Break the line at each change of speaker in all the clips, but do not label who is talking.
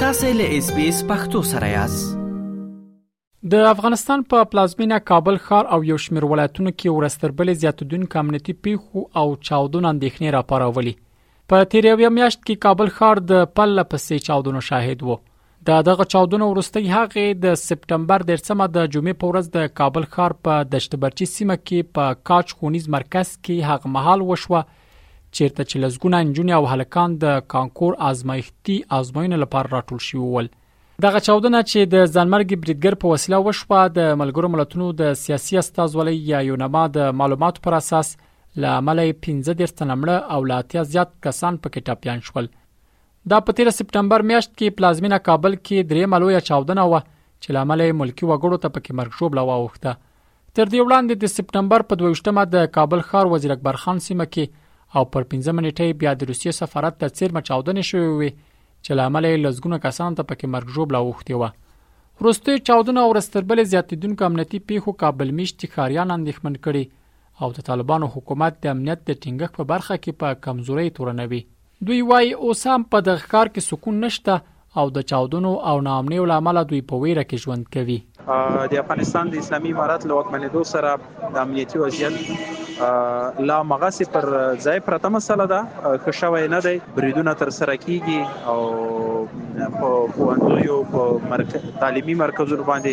تاسو له اس بي اس پختو سره یاست
د افغانستان په پلازمینه کابل ښار او یو شمېر ولایتونو کې ورستربلې زیاتیدونکو امنیتي پیښو او چاودنو اندېښنې راپارولې په تیر یو میاشت کې کابل ښار د پله پسې چاودنو شاهد وو د دغه چاودنو وروستۍ هغه د سپټمبر د رسمه د جمعې په ورځ د کابل ښار په دشتبرچی سیمه کې په کاچ خونیز مرکز کې هغه مهال وشوه چیرته چې لزګونه انجونې او هلکان د کانکور آزمایښتي آزموینه لپاره راټول شوی ول دغه چاودنه چې د ځانمرګي بریدګر په وسیله وشوه د ملګرو ملتونو د سیاسي استازولۍ یا یونما د معلوماتو پر اساس له عمله 15 تنه مړه او لا اتیا زیات کسان پکې ټپيان شول دا په تیر سپټمبر میاشت کې پلازمینه کابل کې درېیمه لویه چاودنه وه چې لامل یې ملکی وګړو ته پکې مرګ ژوبله واوښته تر دې وړاندې د سپټمبر په 22مه د کابل ښار وزیر اکبر خان سیمه کې او پر 15 نیټه بیا د روسیې سفارت ته څیرمه چاودنې شوې وې چې لامل یې لزګونه کسان ته پکې مرګ ژوبله اوښتې و وروستي چاودنه او رستربلې زیاتیدونکو امنیتي پیښو کابل میشتي ښاریان اندېښمن کړي او د طالبانو حکومت د امنیت د ټینګښت په برخه کې په کمزوري تورنوي دوی وايي اوس هم په دغه ښکار کې سکون نشته او د چاودنو او ناامنیو له امله دوی په ویره کې ژوند کوي.
د افغانستان د اسلامي امارت له واکمنېدو سره د امنیتي وضعیت لا هماغسې پر ځای پرته مسله ده، ښه شوی نه دی، بریدونه ترسره کېږي او په ښوونځیو، په تعلیمي مرکزونو باندې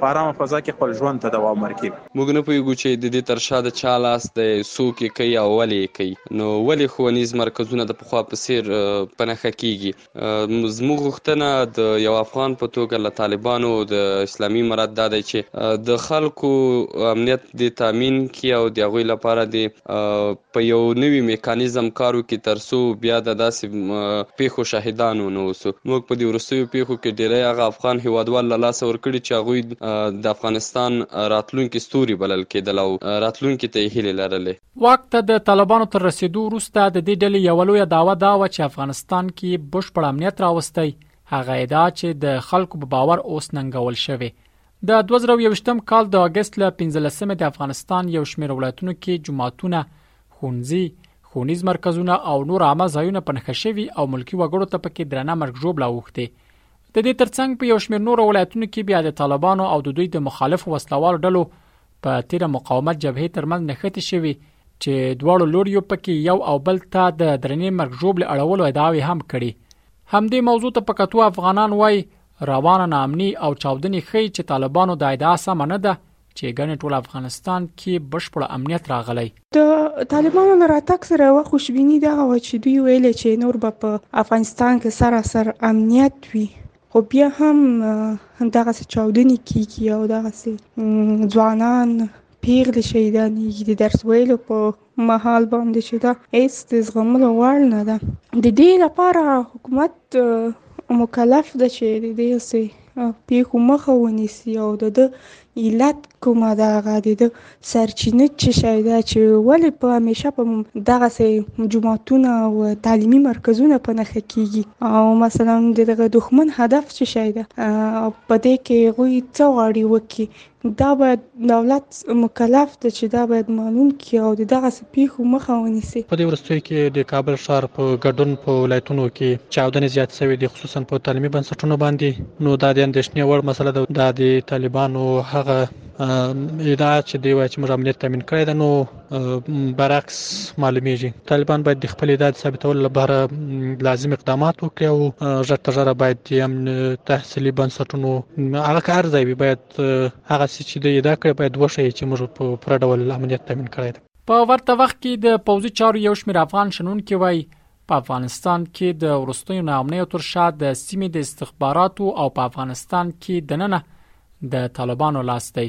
په ارامه فضا کې خپل ژوند ته دوام ورکړي.
موږ نه پوهېږو چې د دې تر شا د چا لاس دی، څوک یې کوي او ولې یې کوي؟ نو ولې ښوونیز مرکزونه د پخوا په څېر په نښه کېږي؟ زموږ غوښتنه د یو افغان په توګه له طالبانو او د اسلامي امارت دا دی چې د خلکو امنیت دې تامین کړي او د هغوی لپاره دې په یو نوي میکانیزم کار وکړي تر څو بیا د داسې پیښو شاهدان ونه اوسو موږ په دې وروستیو پیښو کې ډیری هغه افغان هیوادوال له لاسه ورکړي چې هغوی د افغانستان راتلونکي ستوري بلل کېدل او راتلونکي ته یې هیلې لرلې
واک ته د طالبانو تر رسیدو وروسته د دې ډلې یو لوی دعوه دا و چې افغانستان کې بشپړ امنیت راوستي هغه ادعا چې د خلکو په باور اوس ننګول شوی د 2021 کال د اگست له 15مې د افغانستان یو شمېر ولایتونو کې جماعتونه، ښوونځي، ښوونیز مرکزونه او نور عامه ځایونه په نښه شوي او ملکی وګړو ته پکې درنه مرګ ژوبله اوښتې د دې ترڅنګ په یو شمېر نورو ولایتونو کې بیا د طالبانو او د دوی د مخالفو وسلوالو ډلو په تیره مقاومت جبهې ترمنځ نښتې شوې چې دواړو لوریو پکې یو او بل ته د درنې مرګ ژوبلې اړولو ادعاوې هم کړي همدې موضوع ته په کتو افغانان وایي روانه ناامني او چاودنې ښیي چې طالبانو دا ادعا سمه نه ده چې ګڼې ټول افغانستان کې بشپړ امنیت راغلی.
د طالبانو له راتګ سره یوه خوشبیني دغه وه چې دوی ویل چې نور به په افغانستان کې سراسر امنیت وي خو بیا هم دغسې چاودنې کیږي او دغسې ځوانان پیغلې شهیدانیږي د درس ویلو په مهال باندې چې دا هیڅ د زغملو وړ نه ده د دې لپاره حکومت مکلف ده چې د دې سي پیښو مخه ونیسي او د ده علت کومه ده هغه د ده سرچینه څه شی ده چې ولې په همیشه په دغسې جوماتونه او تعلیمي مرکزونه په نښه کیږي او مثلا د دغه دښمن هدف څه شی ده او په دې کې هغوی څه غواړي وکړي دا باید دولت مکلف دی چې دا باید معلوم کړي او د دغسې پېښو مخه ونیسي.
په دې وروستیو کې د کابل ښار په ګډون په ولایتونو کې چاودنې زیاتې شوې دي، خصوصاً په تعلیمي بنسټونو باندې، نو دا د اندېښنې وړ مسله ده. دا د طالبانو هغه ادعا چې دوی وايي چې موږ امنیت تامین کړی دی، نو برعکس معلومیږي طالبان باید د خپل ادعا ثابتولو لپاره لازم اقدامات وکړي او ژر تر ژره باید د امن تحصیلي بنسټونو هغه کار ځای باید هغه څه چې د ادعا کړې باید وښیي چې موږ په پر ډول امنیت تامین کړی دی په ورته وخت کې د پوځي چارو یو شمېر افغان شنونکي وایي په افغانستان کې د ورستیو ناامنیو تر شا د سیمې د استخباراتو او په افغانستان کې دننه د طالبانو لاس دی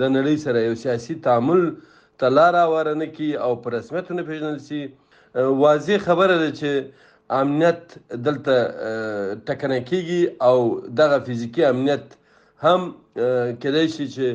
د
نړۍ سره یو سیاسي تعامل ته لار آواره نه کړي او په رسمیت ونه پیژنل شي واضح خبره ده چې امنیت دلته ټکنه کیږي او دغه فزیکی امنیت هم کېدای شي چې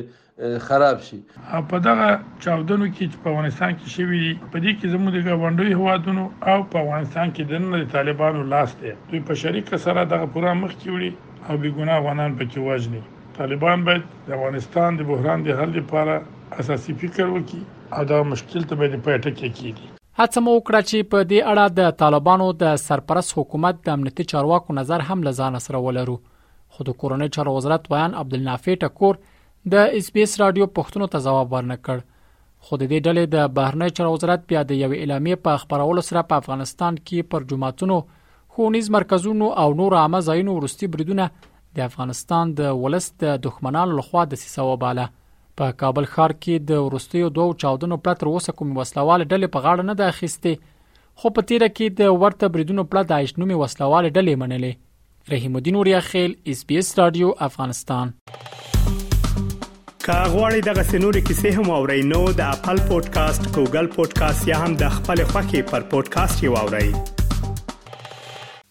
خراب شي او
په دغه چاودنو کې چې په افغانستان کې شوې دي په دې کې زموږ د غونډوي هوادونو او په افغانستان کې د نن د طالبانو لاس دی دوی په شریک سره دغه پوره مخ کې وړي او بیګونه افغانان پکې وژني طالبان باید د افغانستان د بحران د حل لپاره اساسي فکر وکړي او دا مشکل ته باید پای ټکی کیږي
هڅه مو وکړه چې په دې اړه د طالبانو د سرپرست حکومت د امنیتي چارواکو نظر هم لزان سره ولرو خو د کورنۍ چارو وزارت ویان عبدالنافع ټکور د اس بي اس رادیو پښتنو ته ځواب ورنکړ خو د دې ډلې د بهرنی چارو وزارت بیا د یو اعلامیې په خبرولو سره په افغانستان کې پر جماعتونو ښوونیز مرکزونو او نور عامه ځایونو ورستي بریدونه د افغانستان د ولس د دښمنانو لخوا دسیسه وباله په کابل ښار کې د وروستیو دوو چاودنو پړه تر اوسه کومې وسلهوالې ډلې په غاړه نه ده اخیستې خو په تیره کې د ورته بریدونو پړه داعش نومې وسلهوالې ډلې منلې رحیم الدین وریاخیل اس بي اس رادیو افغانستان
که غواړئ دغه سنوري کیسې هم او رینو د خپل پودکاسټ ګوګل پودکاسټ یا هم د خپل خاكي پر پودکاسټ یو اورئ